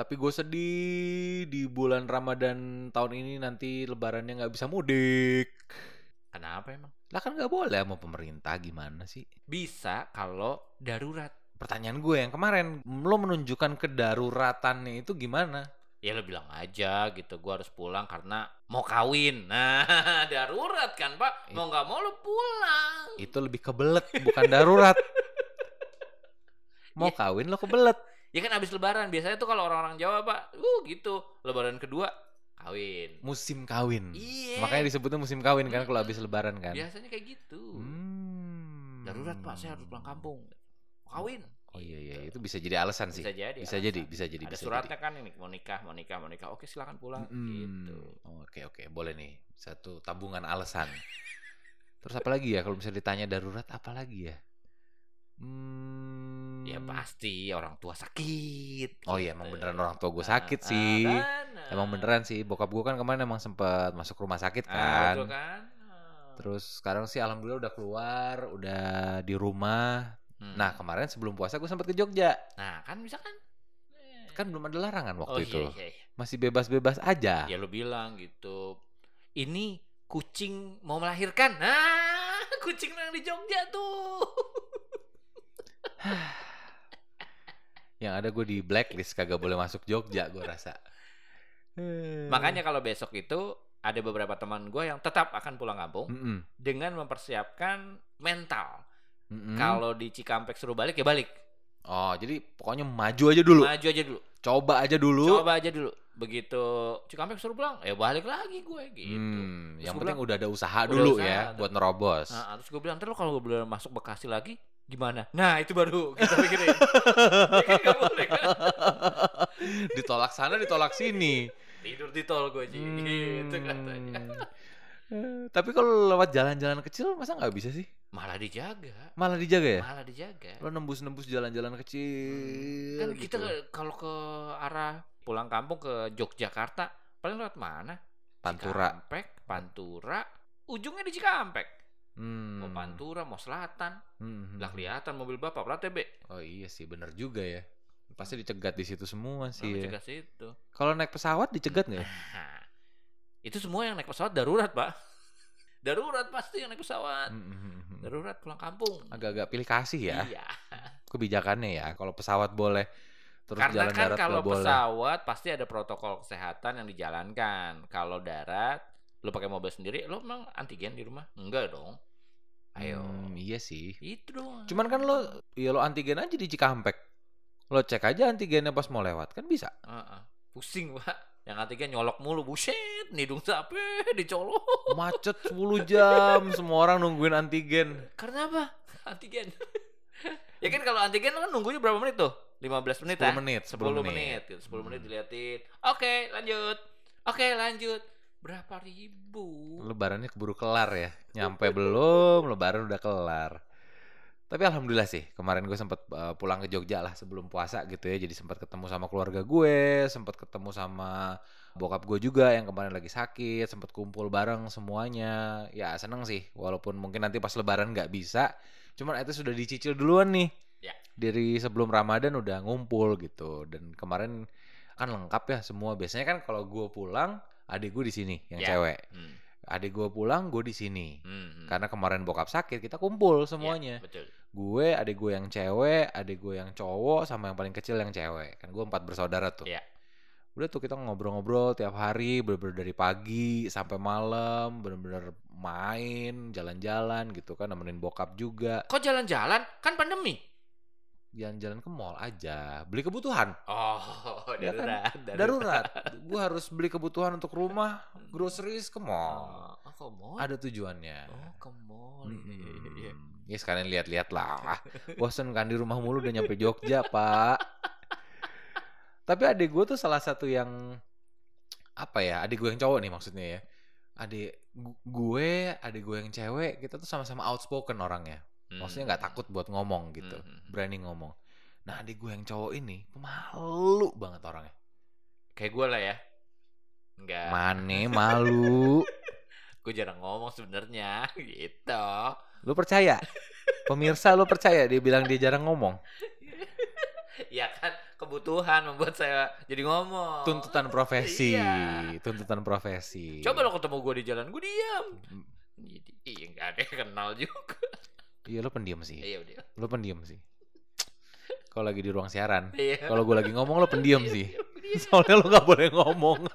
Tapi gue sedih di bulan Ramadan tahun ini nanti lebarannya nggak bisa mudik. Kenapa emang? Lah kan nggak boleh sama pemerintah gimana sih? Bisa kalau darurat. Pertanyaan gue yang kemarin, lo menunjukkan kedaruratannya itu gimana? Ya lo bilang aja gitu, gua harus pulang karena mau kawin. Nah, darurat kan pak, mau nggak mau lo pulang. Itu lebih kebelet, bukan darurat. Mau Iya. kawin lo kebelet. Ya kan abis lebaran, biasanya tuh kalau orang-orang Jawa pak, uh gitu. Lebaran kedua, kawin. Musim kawin. Iya. Makanya disebutnya musim kawin kan kalau habis lebaran kan. Biasanya kayak gitu. Hmm. Darurat pak, saya harus pulang kampung. Kawin. Oh iya iya itu bisa jadi alasan sih. Bisa jadi. Bisa alasan. jadi, bisa jadi, Ada bisa suratnya kan ini mau nikah, mau nikah, mau nikah. Oke silakan pulang. Mm-mm. Gitu. Oke oke boleh nih satu tabungan alasan. Terus apa lagi ya kalau misalnya ditanya darurat apa lagi ya? Hmm. Ya pasti orang tua sakit. Oh iya gitu. emang beneran orang tua gue Ah, sakit ah, sih. kan, Emang ah. beneran sih. Bokap gue kan kemarin emang sempat masuk rumah sakit Ah, kan. betul kan? Ah. Terus sekarang sih alhamdulillah udah keluar, udah di rumah. Hmm. Nah kemarin sebelum puasa gue sempat ke Jogja. nah kan bisa kan? Eh. Kan belum ada larangan waktu oh, itu. Iya, iya. Masih bebas-bebas aja. Ya lo bilang gitu. Ini kucing mau melahirkan. Nah, kucing yang di Jogja tuh. Yang ada gue di blacklist kagak boleh masuk Jogja gue rasa. Makanya kalau besok itu ada beberapa teman gue yang tetap akan pulang kampung Mm-mm. dengan mempersiapkan mental. Mm-mm. Kalau di Cikampek suruh balik ya balik. Oh jadi pokoknya maju aja dulu, Maju aja dulu. coba aja dulu. Coba aja dulu. Begitu Cikampek suruh pulang, ya balik lagi gue gitu. Hmm, Terus yang penting bilang, udah ada usaha udah dulu usaha, ya buat nerobos. Nah, terus gue bilang, ntar lo kalau gue boleh masuk Bekasi lagi, gimana? Nah, itu baru kita pikirin. Ya kan boleh kan? ditolak sana, ditolak sini. Tidur di tol gue, Ji. Gitu katanya. Hmm. Tapi kalau lewat jalan-jalan kecil masa nggak bisa sih? Malah dijaga. Malah dijaga ya? Malah dijaga. Lo nembus-nembus jalan-jalan kecil. Kan kita gitu. kalau ke arah pulang kampung ke Yogyakarta, paling lewat mana? Pantura. Cikampek, Pantura, ujungnya di Cikampek. Hmm. Mau Pantura, mau Selatan. Hmm. Lah kelihatan mobil bapak plat TB. Oh iya sih, bener juga ya. Pasti dicegat di situ semua sih. Namanya ya. situ. Kalau naik pesawat dicegat nggak? ya? Nah, itu semua yang naik pesawat darurat, Pak. Darurat pasti yang naik pesawat. Hmm, hmm, hmm, hmm. Darurat pulang kampung. Agak-agak pilih kasih ya Iya. kebijakannya ya. Kalau pesawat boleh, terus Karena jalan kan darat kalau nggak boleh. pesawat pasti ada protokol kesehatan yang dijalankan. Kalau darat, lu pakai mobil sendiri, lu emang antigen di rumah? Enggak dong. Ayo. Hmm, iya sih. Itu dong. Cuman kan lo, ya lo antigen aja di Cikampek. Lo cek aja antigennya pas mau lewat kan bisa. Heeh. Pusing, Pak. Yang antigen nyolok mulu, buset, nidung sapi dicolok. Macet 10 jam, semua orang nungguin antigen. Karena apa? Antigen. ya kan kalau antigen kan nunggunya berapa menit tuh? 15 menit 10 ya? menit, 10 10 menit. menit. gitu. 10 menit Hmm. diliatin. Oke, lanjut. Oke, lanjut. Berapa ribu? Lebarannya keburu kelar ya. Nyampe belum, lebaran udah kelar. Tapi alhamdulillah sih, kemarin gue sempat uh, pulang ke Jogja lah sebelum puasa gitu ya. Jadi sempat ketemu sama keluarga gue, sempat ketemu sama bokap gue juga yang kemarin lagi sakit, sempat kumpul bareng semuanya. Ya seneng sih, walaupun mungkin nanti pas lebaran nggak bisa. Cuman itu sudah dicicil duluan nih. Ya. Dari sebelum Ramadan udah ngumpul gitu. Dan kemarin kan lengkap ya semua. Biasanya kan kalau gue pulang, adik gue di sini yang Ya. cewek. Hmm. Adik gue pulang, gue di sini. Hmm, hmm. Karena kemarin bokap sakit, kita kumpul Ya, semuanya. betul. Gue, adik gue yang cewek, adik gue yang cowok, sama yang paling kecil yang cewek. Kan gue empat bersaudara tuh. Iya. Udah tuh kita ngobrol-ngobrol tiap hari, bener-bener dari pagi sampai malam, bener-bener main, jalan-jalan gitu kan, nemenin bokap juga. Kok jalan-jalan? Kan pandemi. Jalan-jalan ke mall aja, beli kebutuhan. Oh, Ya kan? darurat. Darurat. gue harus beli kebutuhan untuk rumah, groceries ke mall. Oh, ke mall? Ada tujuannya. Oh, ke mall. Iya, iya, iya, iya. Mm-mm. Ya sekalian lihat-lihat lah. Bosen kan di rumah mulu udah nyampe Jogja, Pak. Tapi adik gue tuh salah satu yang apa ya? Adik gue yang cowok nih maksudnya ya. Adik gu- gue, adik gue yang cewek, kita tuh sama-sama outspoken orangnya. Maksudnya nggak Hmm. takut buat ngomong gitu, Hmm, hmm, hmm. berani ngomong. Nah adik gue yang cowok ini pemalu banget orangnya. Kayak gue lah ya. Enggak. Mane malu. Gue jarang ngomong sebenarnya gitu. Lu percaya? Pemirsa lu percaya dia bilang dia jarang ngomong? ya kan kebutuhan membuat saya jadi ngomong. tuntutan profesi, Iya. tuntutan profesi. Coba lo ketemu gue di jalan, gue diam. Jadi, iya nggak ada yang kenal juga. Iya lo pendiam sih, Iya udah. lo pendiam sih. Kalau lagi di ruang siaran, Iya. kalau gue lagi ngomong lo pendiam Iya, sih. Soalnya lo gak boleh ngomong.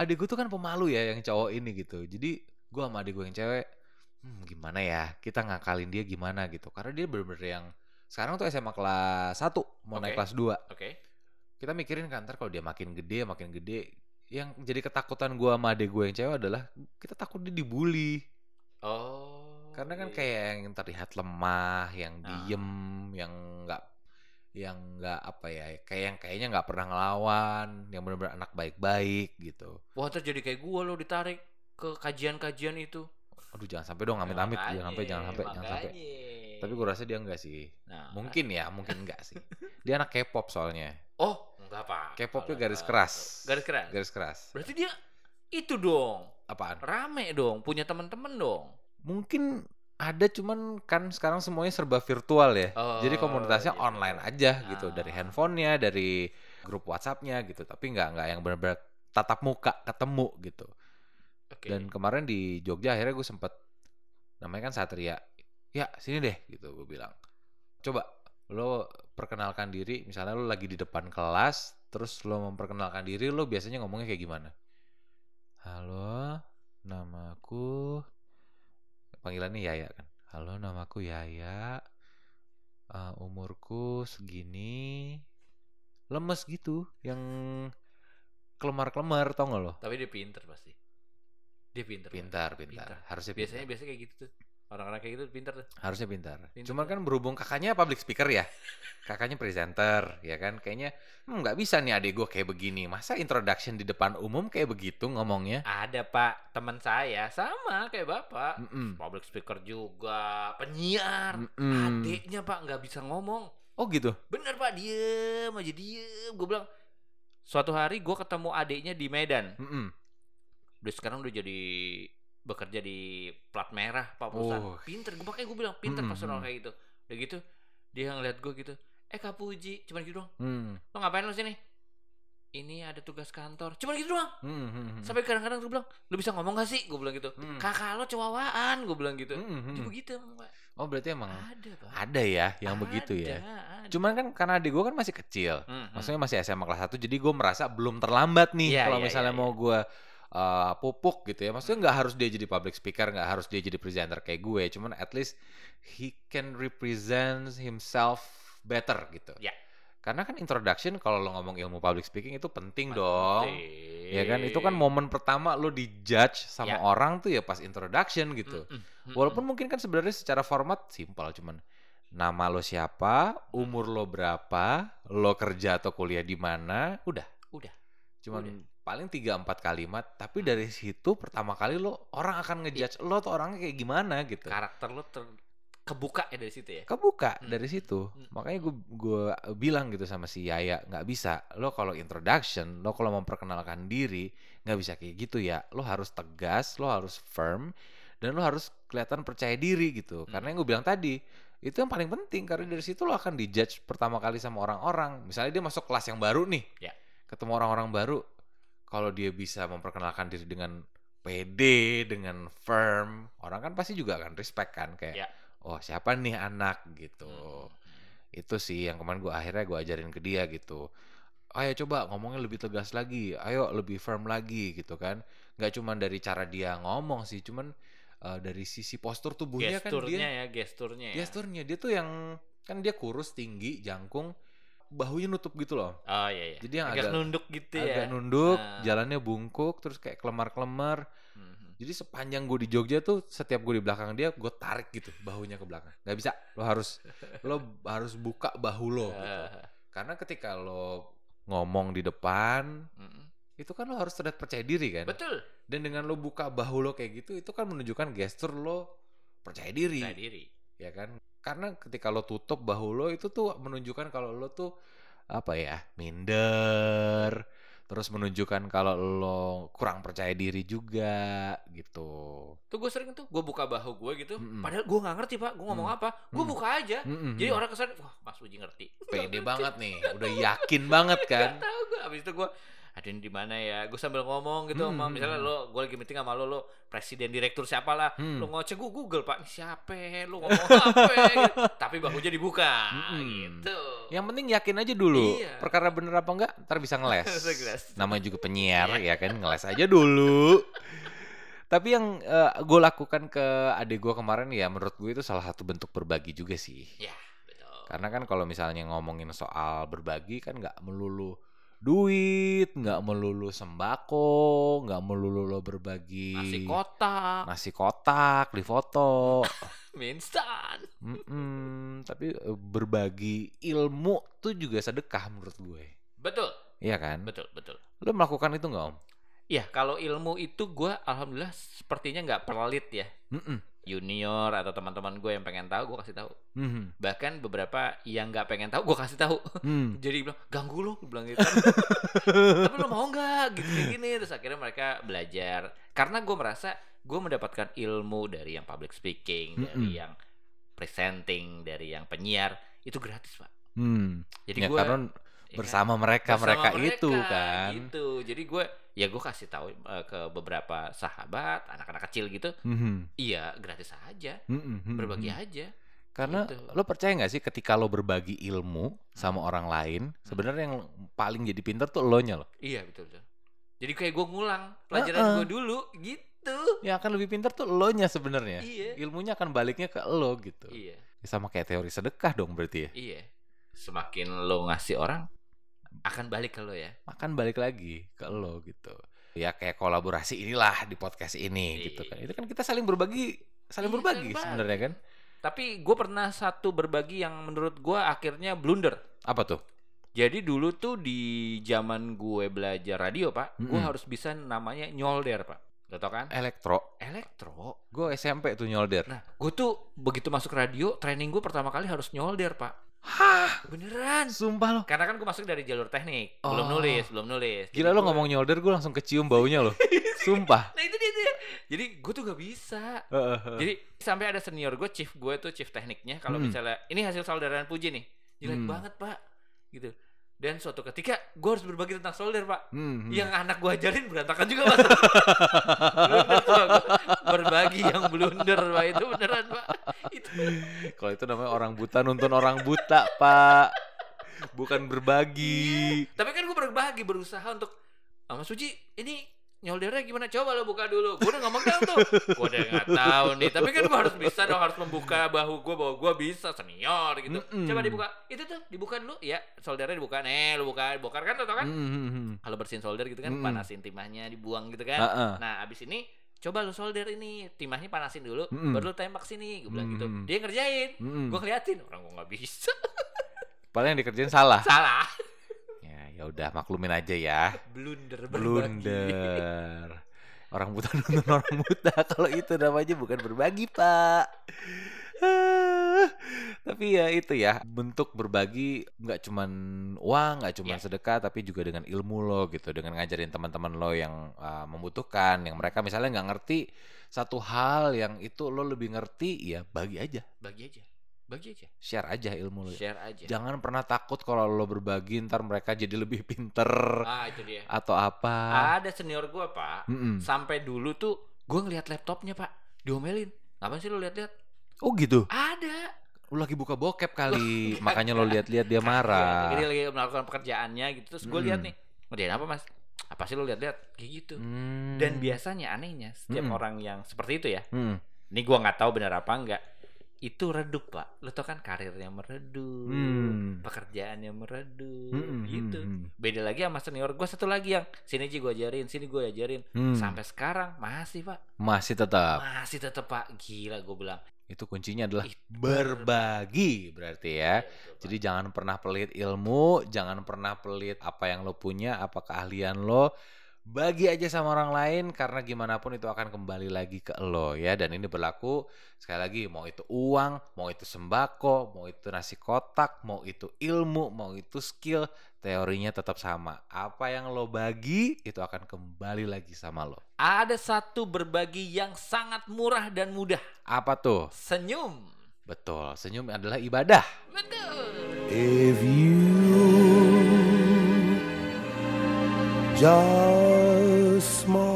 adik gue tuh kan pemalu ya yang cowok ini gitu. Jadi gue sama adik gue yang cewek, hmm, gimana ya? Kita ngakalin dia gimana gitu. Karena dia bener-bener yang sekarang tuh SMA kelas 1 mau naik Oke. kelas 2. Oke. Kita mikirin kan ntar kalau dia makin gede, makin gede, yang jadi ketakutan gue sama adik gue yang cewek adalah kita takut dia dibully. Oh. Karena kan iya. kayak yang terlihat lemah, yang Ah. diem, yang nggak yang nggak apa ya, kayak yang kayaknya nggak pernah ngelawan, yang benar-benar anak baik-baik gitu. Wah terus jadi kayak gue lo ditarik ke kajian-kajian itu. Aduh jangan sampai dong amit-amit, jangan sampai, jangan sampai, jangan sampai. Tapi gue rasa dia enggak sih. Nah, Mungkin ya, mungkin enggak sih. Dia anak K-pop soalnya. Oh, enggak apa. K-popnya garis keras. Garis keras. Garis keras. Berarti dia itu dong. Apaan? Rame dong, punya teman-teman dong. Mungkin ada cuman kan sekarang semuanya serba virtual ya. Jadi Oh, komunitasnya gitu. online aja gitu Ah. dari handphonenya, dari grup WhatsAppnya gitu. Tapi nggak nggak yang benar-benar tatap muka ketemu gitu. Oke. Dan kemarin di Jogja akhirnya gue sempet namanya kan Satria. Ya sini deh gitu gue bilang. Coba lo perkenalkan diri. Misalnya lo lagi di depan kelas, terus lo memperkenalkan diri, lo biasanya ngomongnya kayak gimana? Halo, namaku panggilannya Yaya kan. Halo, namaku Yaya. Eh, umurku segini. Lemes gitu, yang kelemar-kelemar tau gak lo? Tapi dia pinter pasti. Dia pinter. Pak. Pintar, pintar. Pintar. Harusnya Biasanya pintar. biasanya kayak gitu tuh. Orang-orang kayak gitu pinter tuh. Harusnya pintar. Pintar. Cuman kan berhubung kakaknya public speaker ya. Kakaknya presenter, ya kan? Kayaknya hmm, nggak bisa nih adek gue kayak begini. Masa introduction di depan umum kayak begitu ngomongnya? Ada pak teman saya sama kayak bapak. Mm-mm. Public speaker juga, penyiar. Mm-mm. Adiknya pak nggak bisa ngomong. Oh gitu. Bener pak diem aja diem. Gue bilang suatu hari gue ketemu adiknya di Medan. Mm-mm. Udah sekarang udah jadi bekerja di plat merah pak perusahaan. Oh. Pinter. Gue makanya gue bilang pinter Mm-mm, personal mm. kayak gitu. Udah gitu dia ngeliat gue gitu. Eh Kak Puji, cuman gitu doang. Hmm. Lo ngapain lo sini? Ini ada tugas kantor. Cuman gitu doang. Hmm, hmm, hmm. Sampai kadang-kadang gue bilang, lu bisa ngomong gak sih? Gue bilang gitu. Hmm. Kakak lo cowawaan, gue bilang gitu. Hmm, hmm, Dia hmm. begitu emang, Pak. Oh berarti emang Ada, Pak. ada ya yang begitu ya. Ada, ada. Cuman kan karena adik gue kan masih kecil. Hmm, hmm. Maksudnya masih SMA kelas 1 jadi gue merasa belum terlambat nih Iya, kalau iya, misalnya iya, mau gue uh, pupuk gitu ya. Maksudnya nggak harus dia jadi public speaker, nggak harus dia jadi presenter kayak gue. Cuman at least he can represent himself better gitu. Ya. Karena kan introduction kalau lo ngomong ilmu public speaking itu penting dong. Penting. Ya kan itu kan momen pertama lo dijudge sama Ya. orang tuh ya pas introduction gitu. Mm, mm, mm, Walaupun mm. mungkin kan sebenarnya secara format simpel cuman nama lo siapa, umur lo berapa, lo kerja atau kuliah di mana, udah. Udah. Cuman Udah. Paling 3 4 kalimat, tapi dari situ pertama kali lo orang akan ngejudge lo tuh orangnya kayak gimana gitu. karakter lo ter kebuka ya dari situ ya. Kebuka Hmm. dari situ. Hmm. Makanya gue gua bilang gitu sama si Yaya, nggak bisa. Lo kalau introduction, lo kalau memperkenalkan diri, nggak bisa kayak gitu ya. Lo harus tegas, lo harus firm, dan lo harus kelihatan percaya diri gitu. Hmm. Karena yang gue bilang tadi, itu yang paling penting karena dari situ lo akan dijudge pertama kali sama orang-orang. Misalnya dia masuk kelas yang baru nih, Ya. ketemu orang-orang baru, kalau dia bisa memperkenalkan diri dengan pede, dengan firm, orang kan pasti juga akan respect kan kayak, Ya. oh siapa nih anak gitu. Hmm. Itu sih yang kemarin gue akhirnya gue ajarin ke dia gitu. Ayo coba ngomongnya lebih tegas lagi, ayo lebih firm lagi gitu kan. Gak cuman dari cara dia ngomong sih, cuman uh, dari sisi postur tubuhnya kan gesturnya dia ya, gesturnya ya. gesturnya dia tuh yang kan dia kurus tinggi jangkung bahunya nutup gitu loh Oh iya iya. Jadi yang agak agak- nunduk gitu ya. agak nunduk Nah. jalannya bungkuk terus kayak kelemar-kelemar Mhm. jadi sepanjang gue di Jogja tuh setiap gue di belakang dia gue tarik gitu bahunya ke belakang nggak bisa lo harus lo harus buka bahu lo gitu. Karena ketika lo ngomong di depan mhm. itu kan lo harus terlihat percaya diri kan Betul. dan dengan lo buka bahu lo kayak gitu itu kan menunjukkan gestur lo percaya diri Percaya diri. ya kan karena ketika lo tutup bahu lo itu tuh menunjukkan kalau lo tuh apa ya minder terus menunjukkan kalau lo kurang percaya diri juga gitu. Tuh gue sering tuh, gue buka bahu gue gitu. Mm-mm. Padahal gue nggak ngerti pak, gue ngomong Mm. apa, gue Mm. buka aja. Mm-mm. Jadi orang kesan, wah Mas Uji ngerti. pede banget nih, udah yakin banget kan. Gak tahu gue. Abis itu gue, ada di mana ya? Gue sambil ngomong gitu sama Hmm, misalnya hmm, lo, gue lagi meeting sama lo, lo presiden direktur siapa lah. Hmm. Lo ngoceh gue Google pak, siapa? Lo ngomong apa? gitu. Tapi bahunya dibuka, Mm-mm. gitu. Yang penting yakin aja dulu. Iya. Perkara bener apa enggak, ntar bisa ngeles. Namanya juga penyiar ya kan, ngeles aja dulu. Tapi yang gue lakukan ke adik gue kemarin ya menurut gue itu salah satu bentuk berbagi juga sih. Ya, betul. Karena kan kalau misalnya ngomongin soal berbagi kan nggak melulu duit, nggak melulu sembako, nggak melulu lo berbagi Nasi kotak, nasi kotak di foto. instan. Mm-mm, tapi eh, berbagi ilmu tuh juga sedekah menurut gue. Betul, Iya kan? betul, betul. Lo melakukan itu nggak om? Iya, kalau ilmu itu gue alhamdulillah sepertinya nggak pelit ya. Mm-mm. Junior atau teman-teman gue yang pengen tahu, gue kasih tahu. Mhm. Bahkan beberapa yang nggak pengen tahu, gue kasih tahu. Hmm. Jadi bilang ganggu lo, bilang gitu. Tapi lo mau nggak? Gitu gini. Terus akhirnya mereka belajar. Karena gue merasa gue mendapatkan ilmu dari yang public speaking, dari Mm-mm. yang presenting, dari yang penyiar itu gratis pak. Hmm. Jadi Ya, gue karena bersama mereka mereka itu kan. Gitu. Jadi gue ya gue kasih tahu eh, ke beberapa sahabat, anak-anak kecil gitu. Mhm. Iya gratis aja, Mhm, mhm, berbagi aja. Karena Gitu. lo percaya nggak sih ketika lo berbagi ilmu sama orang lain, sebenarnya yang paling jadi pinter tuh lo nya lo. Iya betul betul. Jadi kayak gue ngulang pelajaran Heeh. gue dulu gitu. Yang akan lebih pinter tuh lo nya sebenarnya. Iya. Ilmunya akan baliknya ke lo gitu. Iya. Sama kayak teori sedekah dong berarti ya. Iya. Semakin lo ngasih orang akan balik ke lo ya. Akan balik lagi ke lo gitu. Ya kayak kolaborasi inilah di podcast ini Iya. gitu kan. Itu kan kita saling berbagi, saling Iya, berbagi saling sebenarnya kan. Tapi gue pernah satu berbagi yang menurut gue akhirnya blunder. Apa tuh? Jadi dulu tuh di zaman gue belajar radio pak, gue Mm-mm. harus bisa namanya nyolder pak. Lo tau kan? Elektro. Elektro. Gue SMP tuh nyolder. Nah, gue tuh begitu masuk radio, training gue pertama kali harus nyolder pak. Hah? Beneran. Sumpah lo. Karena kan gue masuk dari jalur teknik, belum Oh. nulis, belum nulis. Gila Jadi lo gua- ngomong nyolder gue langsung kecium baunya lo. Sumpah. Nah itu dia tuh ya. Jadi gue tuh gak bisa. Heeh, heeh. Jadi sampai ada senior gue, chief gue tuh chief tekniknya. Kalau Hmm. misalnya ini hasil solderan Puji nih, jelek Hmm. banget pak, gitu. Dan suatu ketika gue harus berbagi tentang solder pak. Hmm, hmm. Yang anak gue ajarin berantakan juga blunder gua. berbagi yang blunder pak itu beneran pak. Itu Kalau itu namanya orang buta nuntun orang buta, Pak. Bukan berbagi. Tapi kan gue berbagi, berusaha untuk ah, Mas Suji, ini nyoldernya gimana? Coba lo buka dulu. Gue udah ngomong dong tuh. Gue udah nggak tahu nih. Tapi kan gue harus bisa dong, harus membuka bahu gue bahwa gue bisa senior gitu. Mm-mm. Coba dibuka. Itu tuh dibuka dulu. Ya, soldernya dibuka. Nih, lo buka, bongkar kan, tuh tau kan? Hmm, hmm, hmm. Kalau bersihin solder gitu kan, Mm-mm. panasin timahnya, dibuang gitu kan. Heeh. Nah, abis ini coba lu solder ini, timahnya panasin dulu, Mm-mm. baru lu tembak sini. Gue bilang gitu. Mm-mm. Dia ngerjain. Hmm. Gue ngeliatin, orang gue nggak bisa. Paling yang dikerjain salah. Salah. Ya, udah maklumin aja ya. Blunder berbagi. Blunder. Orang buta nuntun orang buta. Kalau itu namanya bukan berbagi, Pak. Tapi ya itu ya bentuk berbagi nggak cuman uang nggak cuman Ya. sedekah tapi juga dengan ilmu lo gitu dengan ngajarin teman-teman lo yang uh, membutuhkan yang mereka misalnya nggak ngerti satu hal yang itu lo lebih ngerti ya bagi aja Bagi aja. Bagi aja. share aja ilmu lo Share aja. jangan pernah takut kalau lo berbagi ntar mereka jadi lebih pinter Ah itu dia. atau apa Ada senior gua pak, Mm-mm. sampai dulu tuh gua ngeliat laptopnya pak, diomelin. Ngapain sih lu lihat-lihat? oh gitu Ada. lo lagi buka bokep kali makanya lo lihat-lihat dia marah Iya, dia lagi melakukan pekerjaannya gitu. Terus gua lihat Mm. nih, ngerjain apa mas? Apa sih lu lihat-lihat? Kayak gitu. Hmm. Dan biasanya anehnya setiap Mm-mm. orang yang seperti itu ya, Hmm. ini gua nggak tahu benar apa enggak, itu redup pak. Lo tau kan karirnya meredup, Hmm. pekerjaannya meredup, Hmm, gitu. hmm, Beda lagi sama senior gua satu lagi yang sini Ji gua ajarin, sini gua ajarin. hmm. Sampai sekarang masih pak. masih tetap Masih tetep pak gila gue bilang. itu kuncinya adalah Ih, berbagi berarti ya jadi jangan pernah pelit ilmu jangan pernah pelit apa yang lo punya apa keahlian lo bagi aja sama orang lain karena gimana pun itu akan kembali lagi ke lo ya dan ini berlaku sekali lagi mau itu uang, mau itu sembako, mau itu nasi kotak, mau itu ilmu, mau itu skill, teorinya tetap sama. Apa yang lo bagi itu akan kembali lagi sama lo. Ada satu berbagi yang sangat murah dan mudah. Apa tuh? Senyum. Betul, senyum adalah ibadah. Betul. If you just small.